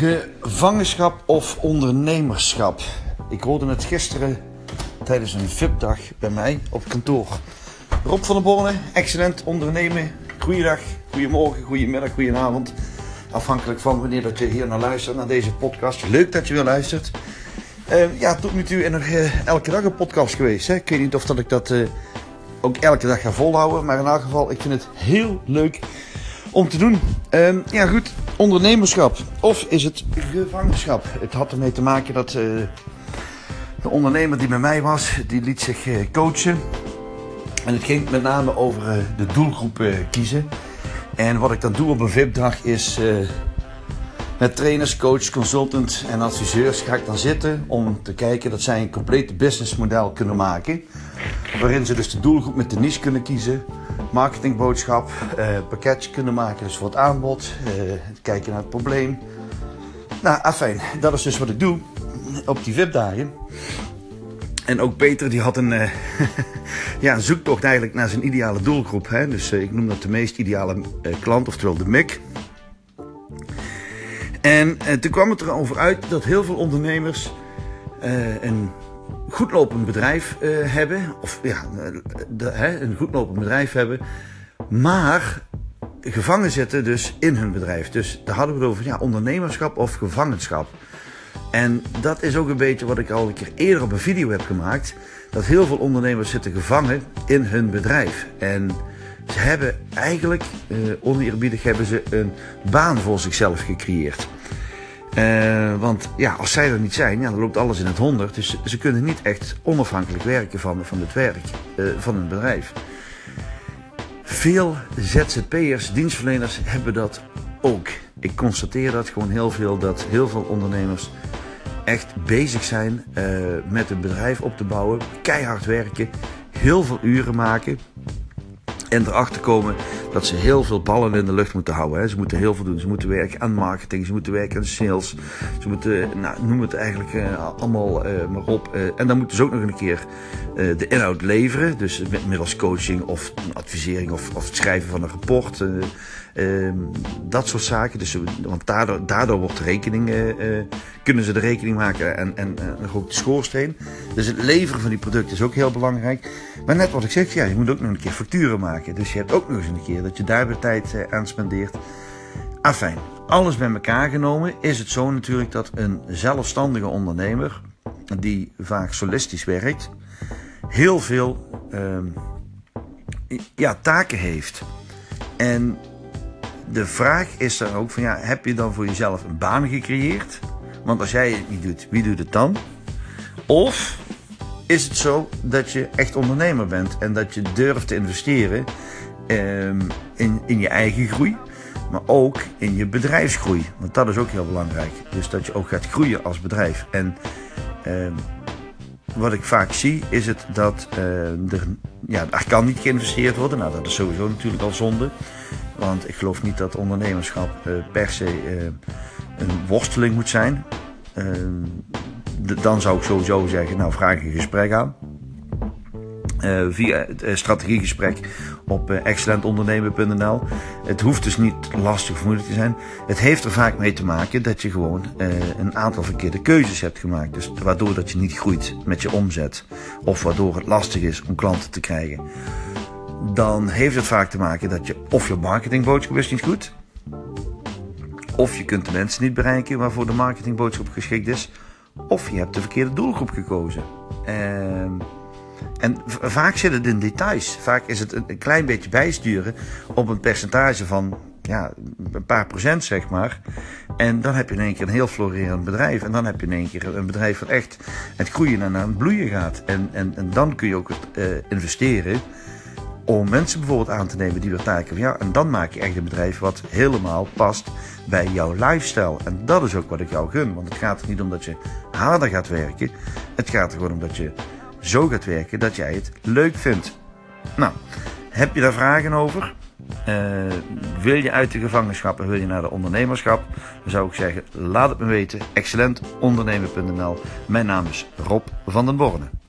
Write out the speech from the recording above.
Gevangenschap of ondernemerschap? Ik hoorde het gisteren tijdens een VIP-dag bij mij op kantoor. Rob van der Borne, excellent ondernemen. Goeiedag, goedemorgen, goedemiddag, goedenavond. Afhankelijk van wanneer dat je hier naar luistert, naar deze podcast. Leuk dat je weer luistert. Uh, ja, tot nu toe en nog uh, elke dag een podcast geweest. Hè? Ik weet niet of dat ik dat uh, ook elke dag ga volhouden. Maar in elk geval, ik vind het heel leuk om te doen. Uh, ja, goed. Ondernemerschap. Of is het gevangenschap? Het had ermee te maken dat uh, de ondernemer die bij mij was, die liet zich uh, coachen. En het ging met name over uh, de doelgroep kiezen. En wat ik dan doe op een VIP-dag is met trainers, coach, consultant en adviseurs ga ik dan zitten om te kijken dat zij een complete businessmodel kunnen maken. Waarin ze dus de doelgroep met de niche kunnen kiezen marketingboodschap, uh, pakketje kunnen maken, dus voor het aanbod, uh, kijken naar het probleem. Nou, afijn, dat is dus wat ik doe op die VIP-dagen. En ook Peter die had een, uh, ja, zoektocht eigenlijk naar zijn ideale doelgroep. Hè? Dus ik noem dat de meest ideale klant, oftewel de MIC. En toen kwam het erover uit dat heel veel ondernemers een goed lopend bedrijf uh, hebben. Of ja, de, hè, een goed lopend bedrijf hebben. Maar gevangen zitten dus in hun bedrijf. Dus daar hadden we het over ja, ondernemerschap of gevangenschap. En dat is ook een beetje wat ik al een keer eerder op een video heb gemaakt. Dat heel veel ondernemers zitten gevangen in hun bedrijf. En ze hebben eigenlijk, uh, oneerbiedig, hebben ze een baan voor zichzelf gecreëerd. Uh, want ja, als zij er niet zijn, ja, dan loopt alles in het honderd. Dus ze kunnen niet echt onafhankelijk werken van, van het werk uh, van een bedrijf. Veel ZZP'ers, dienstverleners hebben dat ook. Ik constateer dat gewoon heel veel, dat heel veel ondernemers echt bezig zijn uh, met een bedrijf op te bouwen, keihard werken, heel veel uren maken. En erachter komen dat ze heel veel ballen in de lucht moeten houden. Hè. Ze moeten heel veel doen. Ze moeten werken aan marketing, ze moeten werken aan sales. Ze moeten, nou, noem het eigenlijk uh, allemaal uh, maar op. Uh, en dan moeten ze ook nog een keer de inhoud leveren. Dus middels coaching of advisering of, of het schrijven van een rapport. Ehm, dat soort zaken. Dus, want daardoor, daardoor wordt de rekening, kunnen ze de rekening maken en, en, en ook de schoorsteen. Dus het leveren van die producten is ook heel belangrijk. Maar net wat ik zeg, ja, je moet ook nog een keer facturen maken. Dus je hebt ook nog eens een keer dat je daar tijd eh, aan spendeert. Afijn, alles bij elkaar genomen is het zo natuurlijk dat een zelfstandige ondernemer, die vaak solistisch werkt, heel veel uh, ja, taken heeft. En de vraag is dan ook van ja, heb je dan voor jezelf een baan gecreëerd? Want als jij het niet doet, wie doet het dan? Of is het zo dat je echt ondernemer bent en dat je durft te investeren um, in, in je eigen groei, maar ook in je bedrijfsgroei. Want dat is ook heel belangrijk. Dus dat je ook gaat groeien als bedrijf. En um, wat ik vaak zie is het dat uh, er, ja, er kan niet geïnvesteerd worden. Nou, dat is sowieso natuurlijk al zonde. Want ik geloof niet dat ondernemerschap uh, per se een worsteling moet zijn. Dan zou ik sowieso zeggen, nou vraag een gesprek aan. Uh, via het uh, strategiegesprek op uh, excellentondernemen.nl. Het hoeft dus niet lastig of moeilijk te zijn. Het heeft er vaak mee te maken dat je gewoon een aantal verkeerde keuzes hebt gemaakt. Dus waardoor dat je niet groeit met je omzet. Of waardoor het lastig is om klanten te krijgen. Dan heeft het vaak te maken dat je of je marketingboodschap is niet goed. Of je kunt de mensen niet bereiken waarvoor de marketingboodschap geschikt is of je hebt de verkeerde doelgroep gekozen. Uh, en vaak zit het in details. Vaak is het een klein beetje bijsturen op een percentage van ja, een paar procent, zeg maar. En dan heb je in één keer een heel florerend bedrijf. En dan heb je in één keer een bedrijf dat echt het groeien en aan het bloeien gaat. En, en, en dan kun je ook uh, investeren om mensen bijvoorbeeld aan te nemen die weer taken van ja. En dan maak je echt een bedrijf wat helemaal past bij jouw lifestyle. En dat is ook wat ik jou gun. Want het gaat er niet om dat je harder gaat werken. Het gaat er gewoon om dat je zo gaat werken dat jij het leuk vindt. Nou, heb je daar vragen over? Uh, wil je uit de gevangenschap en wil je naar de ondernemerschap? Dan zou ik zeggen, laat het me weten. Excellentondernemer.nl Mijn naam is Rob van den Borne.